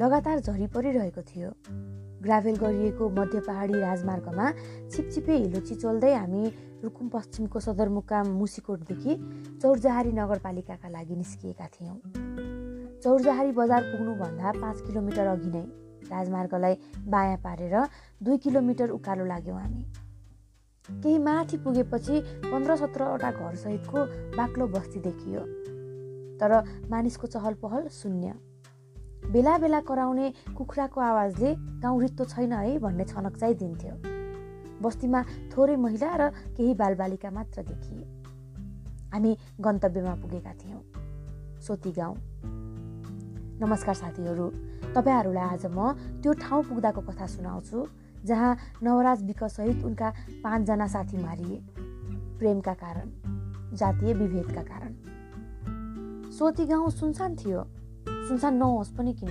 लगातार झरी परिरहेको थियो। ग्राभेल गरिएको मध्य पहाडी राजमार्गमा छिपछिपे हिलो चिचोल्दै हामी रुकुम पश्चिमको सदरमुकाम मुसिकोटदेखि चौरजहारी नगरपालिकाका लागि निस्किएका थियौँ। चौरजहारी बजार पुग्नुभन्दा पाँच किलोमिटर अघि नै राजमार्गलाई बायाँ पारेर दुई किलोमिटर उकालो लाग्यौँ हामी। केही माथि पुगेपछि पन्ध्र सत्रवटा घरसहितको बाक्लो बस्ती देखियो। तर मानिसको चहल पहल शून्य। बेला बेला कराउने कुखुराको आवाजले गाउँ रित्तो छैन है भन्ने छनक चाहिँ दिन्थ्यो बस्तीमा थोरै महिला र केही बालबालिका मात्र देखिए। हामी गन्तव्यमा पुगेका थियौँ। सोती गाउँ। नमस्कार साथीहरू तपाईँहरूलाई आज म त्यो ठाउँ पुग्दाको कथा सुनाउँछु जहाँ नवराज विकसहित उनका पाँचजना साथी मारिए। प्रेमका कारण जातीय विभेदका कारण। सोती गाउँ सुनसान थियो। सुनसान नहोस् पनि किन?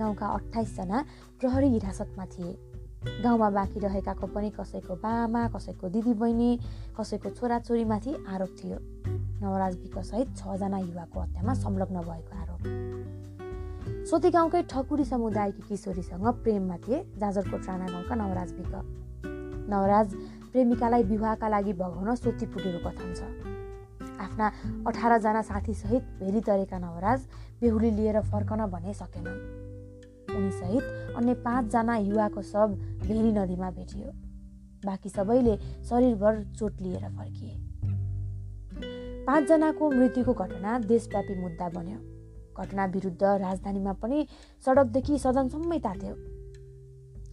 गाउँका अठाइसजना प्रहरी हिरासतमा थिए। गाउँमा बाँकी रहेकाको पनि कसैको बामा कसैको दिदीबहिनी कसैको छोराछोरीमाथि आरोप थियो। नवराज विकसहित छजना युवाको हत्यामा संलग्न भएको आरोप। सोती गाउँकै ठकुरी समुदायकी किशोरीसँग प्रेममा थिए जाजरकोट राणा गाउँका नवराज विक नवराज प्रेमिकालाई विवाहका लागि भगाउन सोती पुगेको कथन छ। आफ्ना अठारजना साथीसहित भेरी तरेका नवराज बेहुली लिएर फर्कन भने सकेनन्। उनीसहित अन्य पाँचजना युवाको शव भेरी नदीमा भेटियो। बाँकी सबैले शरीरभर चोट लिएर फर्किए। पाँचजनाको मृत्युको घटना देशव्यापी मुद्दा बन्यो। घटना विरुद्ध राजधानीमा पनि सडकदेखि सदनसम्मै तात्यो।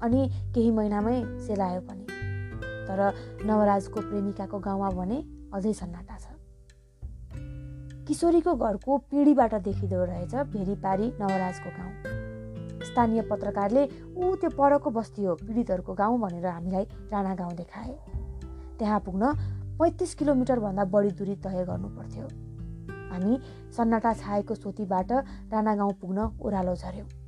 अनि केही महिनामै सेलायो पनि। तर नवराजको प्रेमिकाको गाउँमा भने अझै सन्नाटा छ। किशोरीको घरको पिँढीबाट देखिँदो रहेछ भेरीपारी नवराजको गाउँ। स्थानीय पत्रकारले ऊ त्यो परको बस्ती हो पीडितहरूको गाउँ भनेर हामीलाई राणा गाउँ देखाए। त्यहाँ पुग्न पैँतिस किलोमिटरभन्दा बढी दूरी तय गर्नु पर्थ्यो। हामी सन्नाटा छाएको सोतीबाट राणा गाउँ पुग्न ओह्रालो झऱ्यौँ।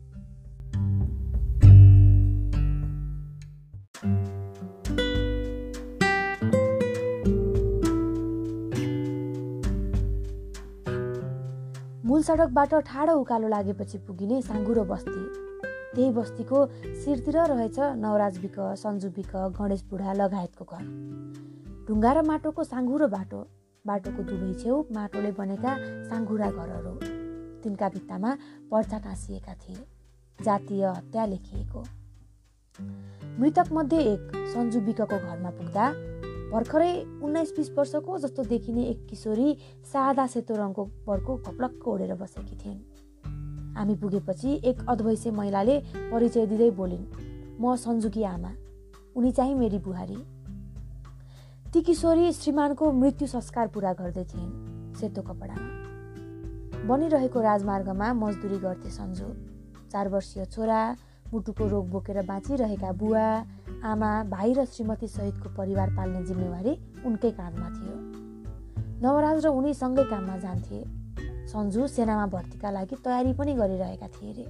मूल सडकबाट ठाडो उकालो लागेपछि पुगिने साङ्गुरो बस्ती। त्यही बस्तीको शिरतिर रहेछ नवराज बिक सन्जु बिक गणेश बुढा लगायतको घर। ढुङ्गा र माटोको साङ्गुरो बाटो बाटोको दुवै छेउ माटोले बनेका साङ्गुरा घरहरू। तिनका भित्तामा पर्चा टाँसिएका थिए जातीय हत्या लेखिएको। मृतक मध्ये एक सन्जु बिकको घरमा पुग्दा भर्खरै उन्नाइस बिस वर्षको जस्तो देखिने एक किशोरी सादा सेतो रङको पर्को कपलक्क ओढेर बसेकी थिइन्। हामी पुगेपछि एक अद्वैसे महिलाले परिचय दिँदै बोलिन् म सन्जुकी आमा उनी चाहिँ मेरी बुहारी। ती किशोरी श्रीमानको मृत्यु संस्कार पुरा गर्दै थिइन् सेतो कपडामा। बनिरहेको राजमार्गमा मजदुरी गर्थे सन्जु। चार वर्षीय छोरा मुटुको रोग बोकेर बाँचिरहेका बुवा आमा भाइ र श्रीमती सहितको परिवार पाल्ने जिम्मेवारी उनकै काँधमा थियो। नवराज र उनी सँगै काममा जान्थे। सन्जु सेनामा भर्तीका लागि तयारी पनि गरिरहेका थिए अरे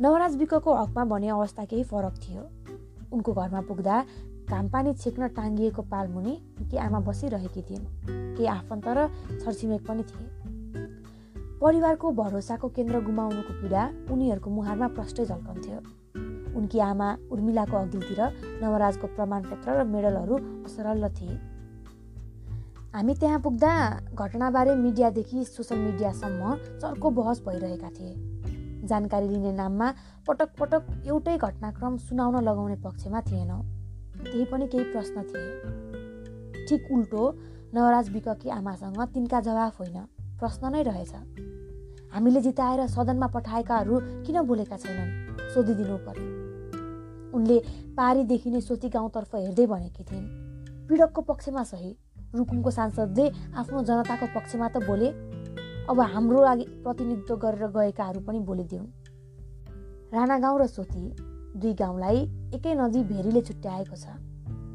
नवराज विकको हकमा भने अवस्था केही फरक थियो। उनको घरमा पुग्दा घामपानी छेक्न टाङ्गिएको पालमुनि कि आमा बसिरहेकी थिइन् केही आफन्त र छरछिमेक पनि थिए। परिवारको भरोसाको केन्द्र गुमाउनुको पीडा उनीहरूको मुहारमा प्रष्टै झल्कन्थ्यो। उनकी आमा उर्मिलाको अघिल्तिर नवराजको प्रमाणपत्र र मेडलहरू असरल थिए। हामी त्यहाँ पुग्दा घटनाबारे मिडियादेखि सोसियल मिडियासम्म चर्को बहस भइरहेका थिए। जानकारी लिने नाममा पटक पटक एउटै घटनाक्रम सुनाउन लगाउने पक्षमा थिएनौँ। त्यही पनि केही प्रश्न थिए। ठिक उल्टो नवराज विककी आमासँग तिनका जवाफ होइन प्रश्न नै रहेछ। हामीले जिताएर सदनमा पठाएकाहरू किन बोलेका छैनन्? सोधिदिनु पर्यो। उनले पारीदेखि नै सोती गाउँतर्फ हेर्दै भनेकी थिइन्। पीडकको पक्षमा सही रुकुमको सांसदले आफ्नो जनताको पक्षमा त बोले अब हाम्रो लागि प्रतिनिधित्व गरेर गएकाहरू पनि बोलिदिउन् राणा गाउँ र सोती दुई गाउँलाई एकै नदी भेरीले छुट्याएको छ।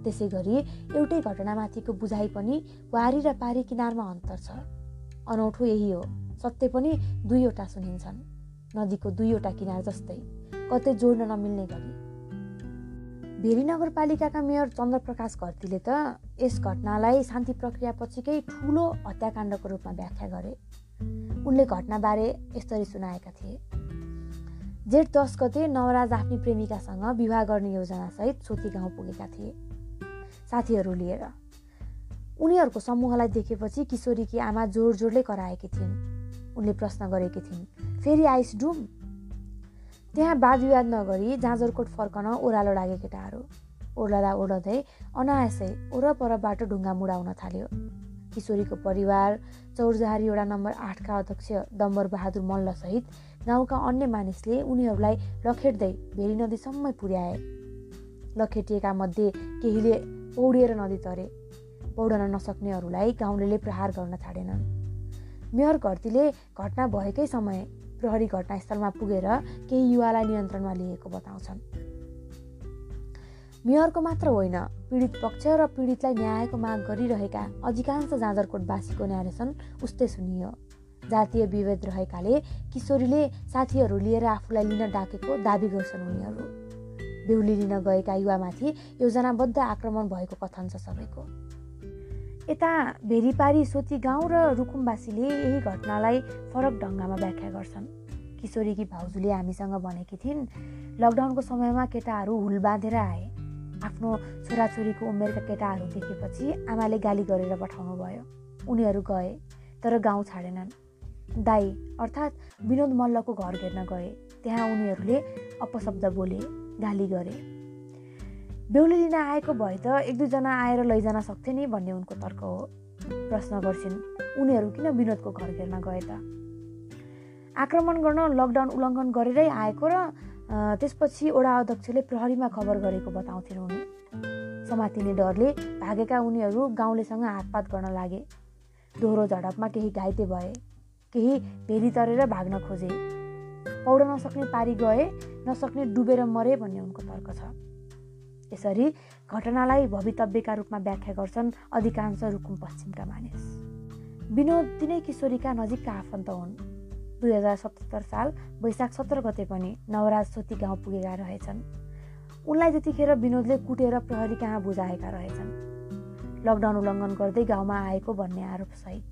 त्यसै गरी एउटै घटनामाथिको बुझाइ पनि वारी र पारी किनारमा अन्तर छ। अनौठो यही हो सत्य पनि दुईवटा सुनिन्छन्। नदीको दुईवटा किनार जस्तै कतै जोड्न नमिल्ने गरी। भेरी नगरपालिकाका मेयर चन्द्रप्रकाश घरतीले त यस घटनालाई शान्ति प्रक्रिया पछिकै ठुलो हत्याकाण्डको रूपमा व्याख्या गरे। उनले घटनाबारे यसरी सुनाएका थिए। जेठ दस गते नवराज आफ्नी प्रेमिकासँग विवाह गर्ने योजनासहित सोती गाउँ पुगेका थिए। साथीहरू लिएर। उनीहरूको समूहलाई देखेपछि किशोरीकी आमा जोड जोडले कराएकी थिइन्। उनले प्रश्न गरेकी थिइन् फेरि आइस डुम? त्यहाँ वादविवाद नगरी जाँजरकोट फर्कन ओह्रालो लागे केटाहरू। ओर्लदा ओर्लदै अनायासै वरपरबाट ढुङ्गा मुडाउन थाल्यो। किशोरीको परिवार चौरजहारी वडा नम्बर आठका अध्यक्ष डम्बर बहादुर मल्लसहित गाउँका अन्य मानिसले उनीहरूलाई लखेट्दै भेरी नदीसम्म पुर्याए। लखेटिएका मध्ये केहीले पौडिएर नदी तरे। पौडन नसक्नेहरूलाई गाउँले प्रहार गर्न छाडेनन् मेयर घरतीले घटना भएकै समय प्रहरी घटनास्थलमा पुगेर केही युवालाई नियन्त्रणमा लिएको बताउँछन्। मेयरको मात्र होइन पीडित पक्ष र पीडितलाई न्यायको माग गरिरहेका अधिकांश जाजरकोटवासीको न्यारेसन उस्तै सुनियो। जातीय विभेद रहेकाले किशोरीले साथीहरू लिएर आफूलाई लिन डाकेको दावी गर्छन् उनीहरू। बेहुली लिन गएका युवामाथि योजनाबद्ध आक्रमण भएको कथन छ सबैको। यता भेरीपारी सोती गाउँ र रुकुमवासीले यही घटनालाई फरक ढङ्गमा व्याख्या गर्छन्। किशोरीकी भाउजूले हामीसँग भनेकी थिइन् लकडाउनको समयमा केटाहरू हुल बाँधेर आए। आफ्नो छोराछोरीको उमेरका केटाहरू देखेपछि आमाले गाली गरेर पठाउनु भयो उनीहरू गए तर गाउँ छाडेनन्। दाई अर्थात् विनोद मल्लको घर घेर्न गए। त्यहाँ उनीहरूले अपशब्द बोले गाली गरे। बेहुली लिन आएको भए त एक दुईजना आएर लैजान सक्थे नि भन्ने उनको तर्क हो। प्रश्न गर्छिन् उनीहरू किन विनोदको घर घेर्न गए त? आक्रमण गर्न लकडाउन उल्लङ्घन गरेरै आएको र त्यसपछि ओडा अध्यक्षले प्रहरीमा खबर गरेको बताउँथिन् उनी। समातिने डरले भागेका उनीहरू गाउँलेसँग हातपात गर्न लागे। दोहोरो झडपमा केही घाइते भए केही भेरी तरेर भाग्न खोजे। पौड नसक्ने पारी गए नसक्ने डुबेर मरे भन्ने उनको तर्क छ। यसरी घटनालाई भवितव्यका रूपमा व्याख्या गर्छन् अधिकांश रुकुम पश्चिमका मानिस। विनोद तिनै किशोरीका नजिकका आफन्त हुन्। दुई हजार सतहत्तर साल वैशाख सत्र गते पनि नवराज सोती गाउँ पुगेका रहेछन्। उनलाई त्यतिखेर विनोदले कुटेर प्रहरी कहाँ बुझाएका रहेछन्। लकडाउन उल्लङ्घन गर्दै गाउँमा आएको भन्ने आरोपसहित।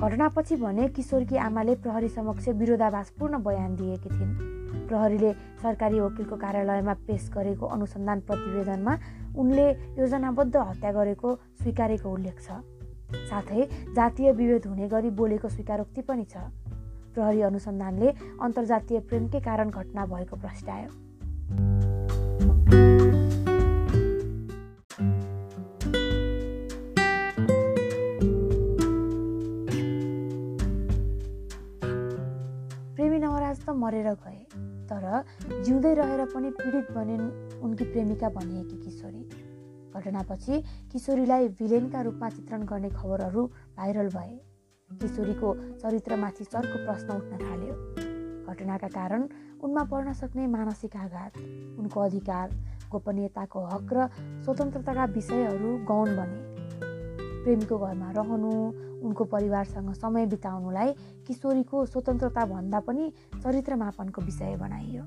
घटनापछि भने किशोरकी आमाले प्रहरी समक्ष विरोधाभासपूर्ण बयान दिएकी थिइन्। प्रहरीले सरकारी वकिलको कार्यालयमा पेस गरेको अनुसन्धान प्रतिवेदनमा उनले योजनाबद्ध हत्या गरेको स्वीकारेको उल्लेख छ। साथै जातीय विभेद हुने गरी बोलेको स्वीकारोक्ति पनि छ। प्रहरी अनुसन्धानले अन्तर्जातीय प्रेमकै कारण घटना भएको प्रस्ट्यायो प्रेमी नवराज त मरेर गए। तर जिउँदै रहेर पनि पीडित बनिन् उनकी प्रेमिका भनिएकी किशोरी। घटनापछि किशोरीलाई भिलेनका रूपमा चित्रण गर्ने खबरहरू भाइरल भए। किशोरीको चरित्रमाथि चर्को प्रश्न उठ्न थाल्यो। घटनाका कारण उनमा पर्न सक्ने मानसिक आघात उनको अधिकार गोपनीयताको हक र स्वतन्त्रताका विषयहरू गौण बने। प्रेमीको घरमा रहनु उनको परिवारसँग समय बिताउनुलाई किशोरीको स्वतन्त्रता भन्दा पनि चरित्र मापनको विषय बनाइयो।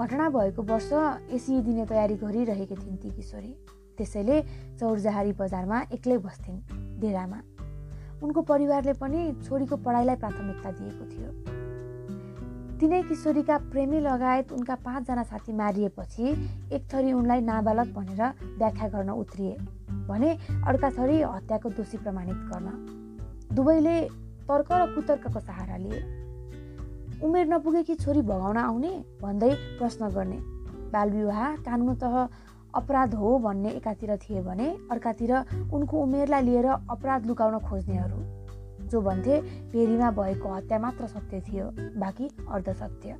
घटना भएको वर्ष एसी दिने तयारी गरिरहेकी थिइन् ती किशोरी। त्यसैले चौरजहारी बजारमा एक्लै बस्थिन् डेरामा। उनको परिवारले पनि छोरीको पढाइलाई प्राथमिकता दिएको थियो। तिनै किशोरीका प्रेमी लगायत उनका पाँचजना साथी मारिएपछि एक थरी उनलाई नाबालक भनेर व्याख्या गर्न उत्रिए। भने अर्का थरी हत्याको दोषी प्रमाणित गर्न। दुवैले तर्क र कुतर्कको सहारा लिए। उमेर नपुगेकी छोरी भगाउन आउने भन्दै प्रश्न गर्ने। बालविवाह कानुनत अपराध हो भन्ने एकातिर थिए भने अर्कातिर उनको उमेरलाई लिएर अपराध लुकाउन खोज्नेहरू। जो भन्थे फेरीमा भएको हत्या मात्र सत्य थियो बाँकी अर्धसत्य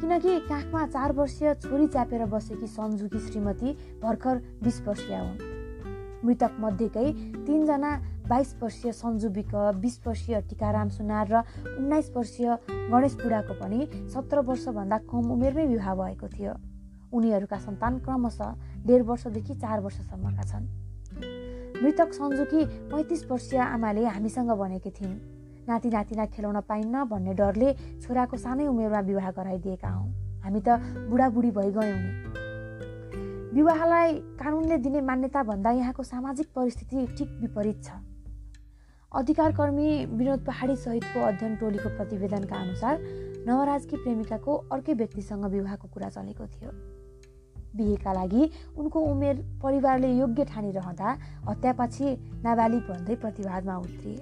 किनकि काखमा चार वर्षीय छोरी च्यापेर बसेकी सन्जुकी श्रीमती भर्खर बिस वर्षीय हुन्। मृतक मध्येकै तिनजना बाइस वर्षीय सन्जु विक बिस वर्षीय टिकाराम सुनार र उन्नाइस वर्षीय गणेश बुढाको पनि सत्र वर्षभन्दा कम उमेरमै विवाह भएको थियो। उनीहरूका सन्तान क्रमशः डेढ वर्षदेखि चार वर्षसम्मका छन्। मृतक सन्जुकी पैँतिस वर्षीय आमाले हामीसँग भनेकी थिइन् नाति नातिना खेलाउन पाइन्न भन्ने डरले छोराको सानै उमेरमा विवाह गराइदिएका हौँ। हामी त बुढाबुढी भइगयौँ नि। विवाहलाई कानुनले दिने मान्यता भन्दा यहाँको सामाजिक परिस्थिति ठिक विपरीत छ। अधिकारकर्मी विनोद पहाडी सहितको अध्ययन टोलीको प्रतिवेदनका अनुसार नवराजकी प्रेमिकाको अर्कै व्यक्तिसँग विवाहको कुरा चलेको थियो। बिहेका लागि उनको उमेर परिवारले योग्य ठानिरहँदा हत्यापछि नाबालिग भन्दै प्रतिवादमा उत्रिए।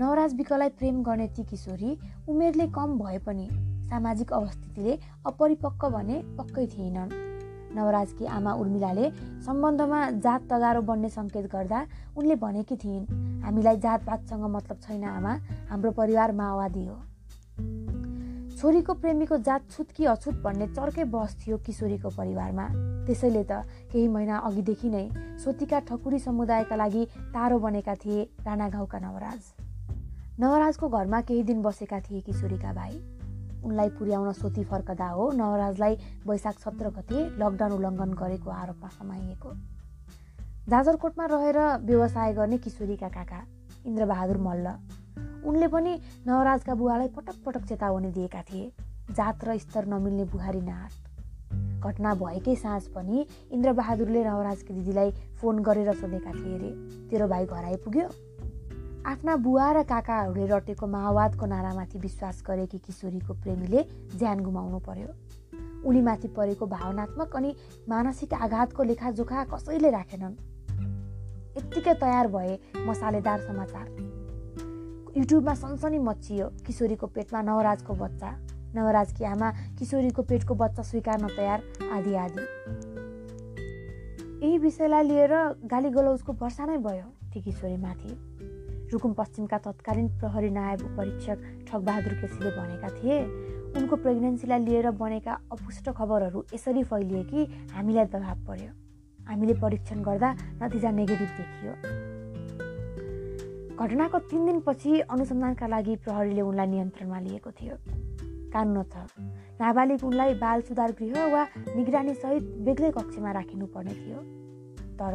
नवराज विकलाई प्रेम गर्ने ती किशोरी उमेरले कम भए पनि सामाजिक अवस्थितिले अपरिपक्व भने पक्कै थिएनन्। नवराजकी आमा उर्मिलाले सम्बन्धमा जात तगारो बन्ने सङ्केत गर्दा उनले भनेकी थिइन् हामीलाई जातपातसँग मतलब छैन आमा। हाम्रो परिवार माओवादी हो। छोरीको प्रेमीको जात छुत कि अछुत भन्ने चर्कै बस थियो किशोरीको परिवारमा। त्यसैले त केही महिना अघिदेखि नै सोतीका ठकुरी समुदायका लागि तारो बनेका थिए राणा गाउँका नवराज। नवराजको घरमा केही दिन बसेका थिए किशोरीका भाइ। उनलाई पुर्याउन सोती फर्कदा हो। नवराजलाई वैशाख सत्र गते लकडाउन उल्लङ्घन गरेको आरोपमा समाइएको। जाजरकोटमा रहेर व्यवसाय गर्ने किशोरीका काका इन्द्रबहादुर मल्ल। उनले पनि नवराजका बुवालाई पटक पटक चेतावनी दिएका थिए। जात र स्तर नमिल्ने बुहारी नाट घटना भएकै साँझ पनि इन्द्रबहादुरले नवराजकी दिदीलाई फोन गरेर सोधेका थिए अरे तेरो भाइ घर आइपुग्यो? आफ्ना बुवा र काकाहरूले रटेको माओवादको नारामाथि विश्वास गरेकी किशोरीको प्रेमीले ज्यान गुमाउनु पर्यो। उनीमाथि परेको भावनात्मक अनि मानसिक आघातको लेखाजोखा कसैले राखेनन्। यत्तिकै तयार भए मसालेदार समाचार। युट्युबमा सनसनी मचियो किशोरीको पेटमा नवराजको बच्चा। नवराजकी आमा किशोरीको पेटको बच्चा स्वीकार्न तयार आदि आदि। यही विषयलाई लिएर गाली गलौजको वर्षा नै भयो ती किशोरीमाथि। रुकुम पश्चिमका तत्कालीन प्रहरी नायब परीक्षक ठगबहादुर केसीले भनेका थिए। उनको प्रेग्नेन्सीलाई लिएर बनेका अपुष्ट खबरहरू यसरी फैलिए कि हामीलाई दबाब पर्यो। हामीले परीक्षण गर्दा नतिजा नेगेटिभ देखियो। घटनाको तिन दिनपछि अनुसन्धानका लागि प्रहरीले उनलाई नियन्त्रणमा लिएको थियो। कानुन छ नाबालिग उनलाई बाल सुधार गृह वा निगरानीसहित बेग्लै कक्षमा राखिनुपर्ने थियो। तर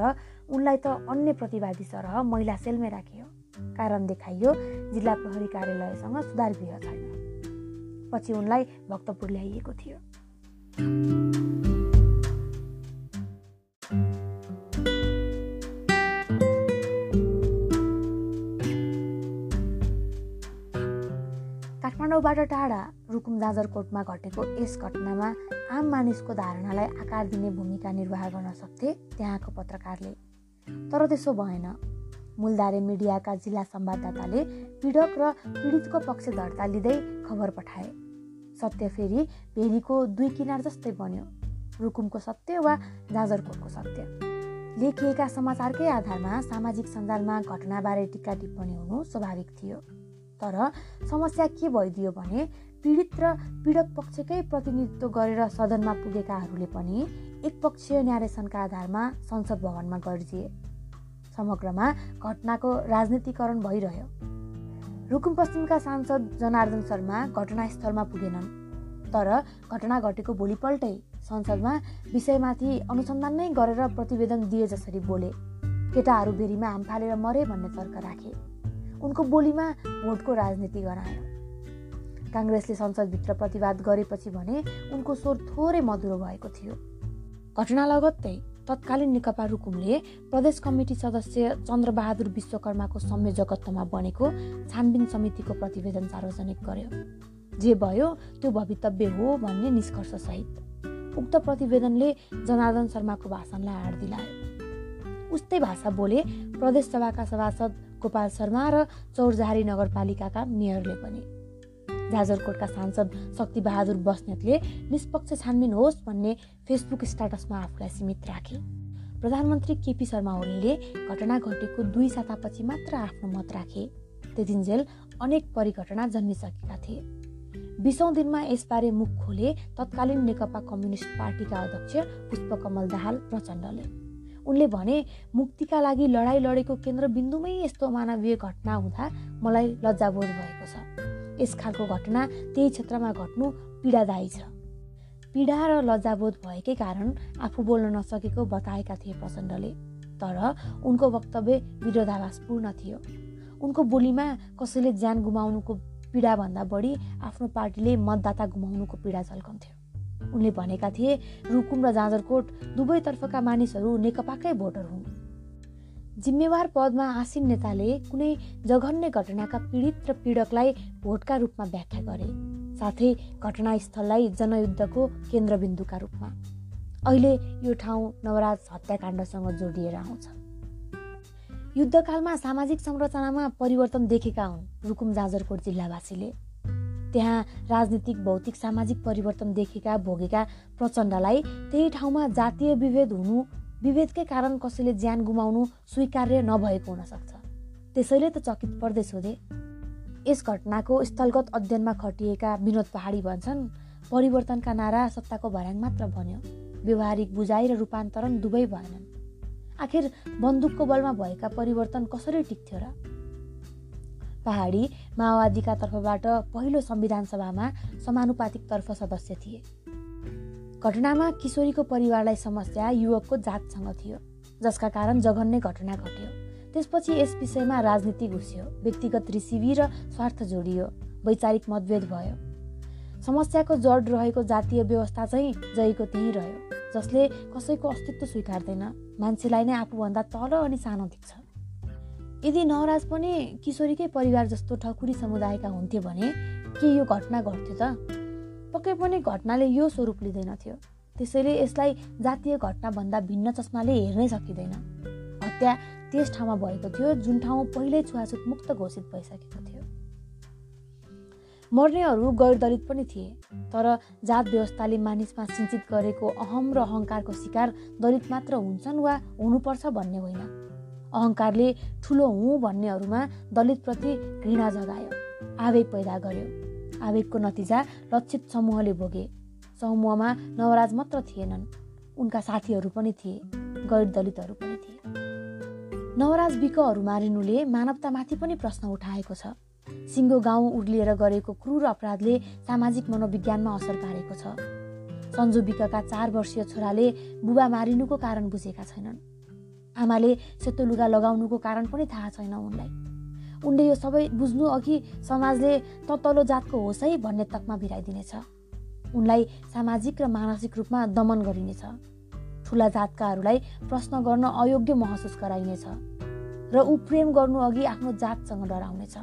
उनलाई त अन्य प्रतिवादी सरह महिला सेलमै राखियो। कारण देखाइयो जिल्ला प्रहरी कार्यालयसँग सुधार गृह छैन। पछि उनलाई भक्तपुर ल्याइएको थियो। काठमाडौँबाट टाढा रुकुम जाजरकोटमा घटेको यस घटनामा आम मानिसको धारणालाई आकार दिने भूमिका निर्वाह गर्न सक्थे त्यहाँको पत्रकारले। तर त्यसो भएन। मूलधारे मिडियाका जिल्ला संवाददाताले पीडक र पीडितको पक्ष दर्ता लिँदै खबर पठाए। सत्य फेरि भेरीको दुई किनार जस्तै बन्यो। रुकुमको सत्य वा जाजरकोटको सत्य? लेखिएका समाचारकै आधारमा सामाजिक सञ्जालमा घटनाबारे टिका टिप्पणी हुनु स्वाभाविक थियो। तर समस्या के भइदियो भने पीडित र पीडक पक्षकै प्रतिनिधित्व गरेर सदनमा पुगेकाहरूले पनि एकपक्षीय न्यारेसनका आधारमा संसद भवनमा गर्जिए समग्रमा घटनाको राजनीतिकरण भइरह्यो। रुकुम पश्चिमका सांसद जनार्दन शर्मा घटनास्थलमा पुगेनन् तर घटना घटेको भोलिपल्टै संसदमा विषयमाथि अनुसन्धान नै गरेर प्रतिवेदन दिए जसरी बोले केटाहरू बेरीमा हाम फालेर मरे भन्ने तर्क राखे। उनको बोलीमा भोटको राजनीति गरायो। काङ्ग्रेसले संसदभित्र प्रतिवाद गरेपछि भने उनको स्वर थोरै मधुरो भएको थियो। घटना लगत्तै तत्कालीन नेकपा रुकुमले प्रदेश कमिटी सदस्य चन्द्रबहादुर विश्वकर्माको संयोजकत्वमा बनेको छानबिन समितिको प्रतिवेदन सार्वजनिक गर्यो। जे भयो त्यो भवितव्य हो भन्ने निष्कर्षसहित उक्त प्रतिवेदनले जनार्दन शर्माको भाषणलाई हाड दिलायो। उस्तै भाषा बोले प्रदेश सभाका सभासद गोपाल शर्मा र चौरजहारी नगरपालिकाका मेयरले पनि। जाजरकोटका सांसद शक्तिबहादुर बस्नेतले निष्पक्ष छानबिन होस् भन्ने फेसबुक स्ट्याटसमा आफूलाई सीमित राखे। प्रधानमन्त्री केपी शर्मा ओलीले घटना घटेको दुई सातापछि मात्र आफ्नो मत राखे। त्यतिन्जेल अनेक परिघटना जन्मिसकेका थिए। बिसौँ दिनमा यसबारे मुख खोले तत्कालीन नेकपा कम्युनिस्ट पार्टीका अध्यक्ष पुष्पकमल दाहाल प्रचण्डले। उनले भने मुक्तिका लागि लडाइँ लडेको केन्द्रबिन्दुमै यस्तो मानवीय घटना हुँदा मलाई लज्जाबोध भएको छ। यस खालको घटना त्यही क्षेत्रमा घट्नु पीडादायी छ। पीडा र लज्जाबोध भएकै कारण आफू बोल्न नसकेको बताएका थिए प्रचण्डले तर उनको वक्तव्य विरोधाभासपूर्ण थियो। उनको बोलीमा कसैले ज्यान गुमाउनुको पीडाभन्दा बढी आफ्नो पार्टीले मतदाता गुमाउनुको पीडा झल्कन्थ्यो। उनले भनेका थिए रुकुम र जाजरकोट दुवैतर्फका मानिसहरू नेकपाकै भोटर हुन्। जिम्मेवार पदमा आसीन नेताले कुनै जघन्य घटनाका पीडित र पीडकलाई भोटका रूपमा व्याख्या गरे। साथै घटनास्थललाई जनयुद्धको केन्द्रबिन्दुका रूपमा। अहिले यो ठाउँ नवराज हत्याकाण्डसँग जोडिएर आउँछ। युद्धकालमा सामाजिक संरचनामा परिवर्तन देखेका हुन् रुकुम जाजरकोट जिल्लावासीले। त्यहाँ राजनीतिक भौतिक सामाजिक परिवर्तन देखेका भोगेका प्रचण्डलाई त्यही ठाउँमा जातीय विभेद हुनु विभेदकै कारण कसैले ज्यान गुमाउनु स्वीकार्य नभएको हुनसक्छ। त्यसैले त चकित पर्दै सोधे यस घटनाको स्थलगत अध्ययनमा खटिएका विनोद पहाडी भन्छन् परिवर्तनका नारा सत्ताको भर्याङ मात्र भन्यो। व्यवहारिक बुझाइ र रूपान्तरण दुवै भएनन्। आखिर बन्दुकको बलमा भएका परिवर्तन कसरी टिक्थ्यो र? पहाडी माओवादीका तर्फबाट पहिलो संविधान सभामा समानुपातिकतर्फ सदस्य थिए। घटनामा किशोरीको परिवारलाई समस्या युवकको जातसँग थियो जसका कारण जघन्य घटना घट्यो। त्यसपछि यस विषयमा राजनीति घुस्यो व्यक्तिगत रिसिभी र स्वार्थ जोडियो वैचारिक मतभेद भयो। समस्याको जड रहेको जातीय व्यवस्था चाहिँ जयको त्यहीँ रह्यो जसले कसैको अस्तित्व स्वीकार्दैन। मान्छेलाई नै आफूभन्दा तल अनि सानो देख्छ। यदि नवराज पनि किशोरीकै परिवार जस्तो ठकुरी समुदायका हुन्थ्यो भने के यो घटना घट्थ्यो त? पक्कै पनि घटनाले यो स्वरूप लिँदैनथ्यो त्यसैले यसलाई जातीय घटनाभन्दा भिन्न चस्माले हेर्नै सकिँदैन। हत्या त्यस ठाउँमा भएको थियो जुन ठाउँ पहिल्यै छुवाछुत मुक्त घोषित भइसकेको थियो। मर्नेहरू गैर दलित पनि थिए तर जात व्यवस्थाले मानिसमा सिन्चित गरेको अहम र अहङ्कारको शिकार दलित मात्र हुन्छन् वा हुनुपर्छ भन्ने होइन। अहङ्कारले ठुलो हुँ भन्नेहरूमा दलितप्रति घृणा जगायो आवेग पैदा गर्यो। आवेगको नतिजा लक्षित समूहले भोगे। समूहमा नवराज मात्र थिएनन्। उनका साथीहरू पनि थिए गैर दलितहरू पनि थिए। नवराज विकहरू मारिनुले मानवतामाथि पनि प्रश्न उठाएको छ। सिङ्गो गाउँ उर्लिएर गरेको क्रूर अपराधले सामाजिक मनोविज्ञानमा असर पारेको छ। सन्जु बिकका चार वर्षीय छोराले बुबा मारिनुको कारण बुझेका छैनन्। आमाले सेतो लुगा लगाउनुको कारण पनि थाहा छैन उनलाई। उनले यो सबै बुझ्नु अघि समाजले त तल्लो जातको होस् है भन्ने तकमा भिराइदिनेछ उनलाई सामाजिक र मानसिक रूपमा दमन गरिनेछ। ठुला जातकाहरूलाई प्रश्न गर्न अयोग्य महसुस गराइनेछ र ऊ प्रेम गर्नु अघि आफ्नो जातसँग डराउनेछ।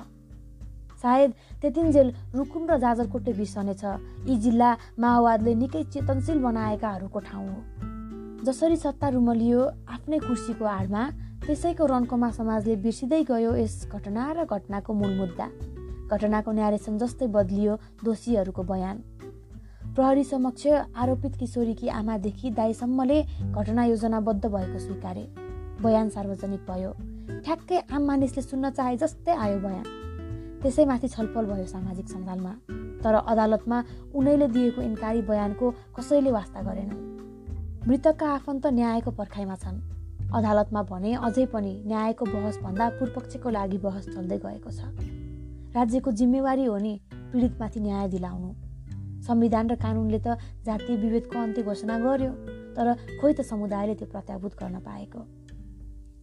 सायद त्यतिन्जेल रुकुम र जाजरकोटे बिर्सनेछ। यी जिल्ला माओवादले निकै चेतनशील बनाएकाहरूको ठाउँ हो। जसरी सत्ता रुमलियो आफ्नै कुर्सीको आडमा त्यसैको रन्कोमा समाजले बिर्सिँदै गयो यस घटना र घटनाको मूल मुद्दा। घटनाको न्यारेसन जस्तै बदलियो दोषीहरूको बयान। प्रहरी समक्ष आरोपित किशोरीकी आमादेखि दाईसम्मले घटना योजनाबद्ध भएको स्वीकारे। बयान सार्वजनिक भयो। ठ्याक्कै आम मानिसले सुन्न चाहे जस्तै आयो बयान। त्यसैमाथि छलफल भयो सामाजिक सञ्जालमा। तर अदालतमा उनैले दिएको इन्कारी बयानको कसैले वास्ता गरेनन्। मृतकका आफन्त न्यायको पर्खाइमा छन्। अदालतमा भने अझै पनि न्यायको बहसभन्दा पूर्वपक्षको लागि बहस चल्दै गएको छ। राज्यको जिम्मेवारी हो नि पीडितमाथि न्याय दिलाउनु। संविधान र कानुनले त जातीय विभेदको अन्त्य घोषणा गर्यो तर खोइ त समुदायले त्यो प्रत्याभूत गर्न पाएको।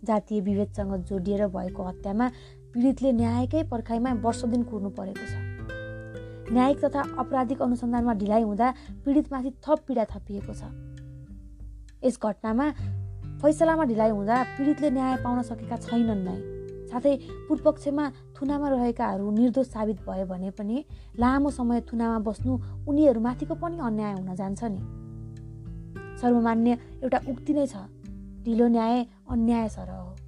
जातीय विभेदसँग जोडिएर भएको हत्यामा पीडितले न्यायकै पर्खाइमा वर्ष दिन कुर्नु परेको छ। न्यायिक तथा अपराधिक अनुसन्धानमा ढिलाइ हुँदा पीडितमाथि थप पीडा थपिएको छ। यस घटनामा फैसलामा ढिलाइ हुँदा पीडितले न्याय पाउन सकेका छैनन् नै। साथै पूर्वपक्षमा थुनामा रहेकाहरू निर्दोष साबित भयो भने पनि लामो समय थुनामा बस्नु उनीहरूमाथिको पनि अन्याय हुन जान्छ नि। सर्वमान्य एउटा उक्ति नै छ ढिलो न्याय अन्याय सर हो।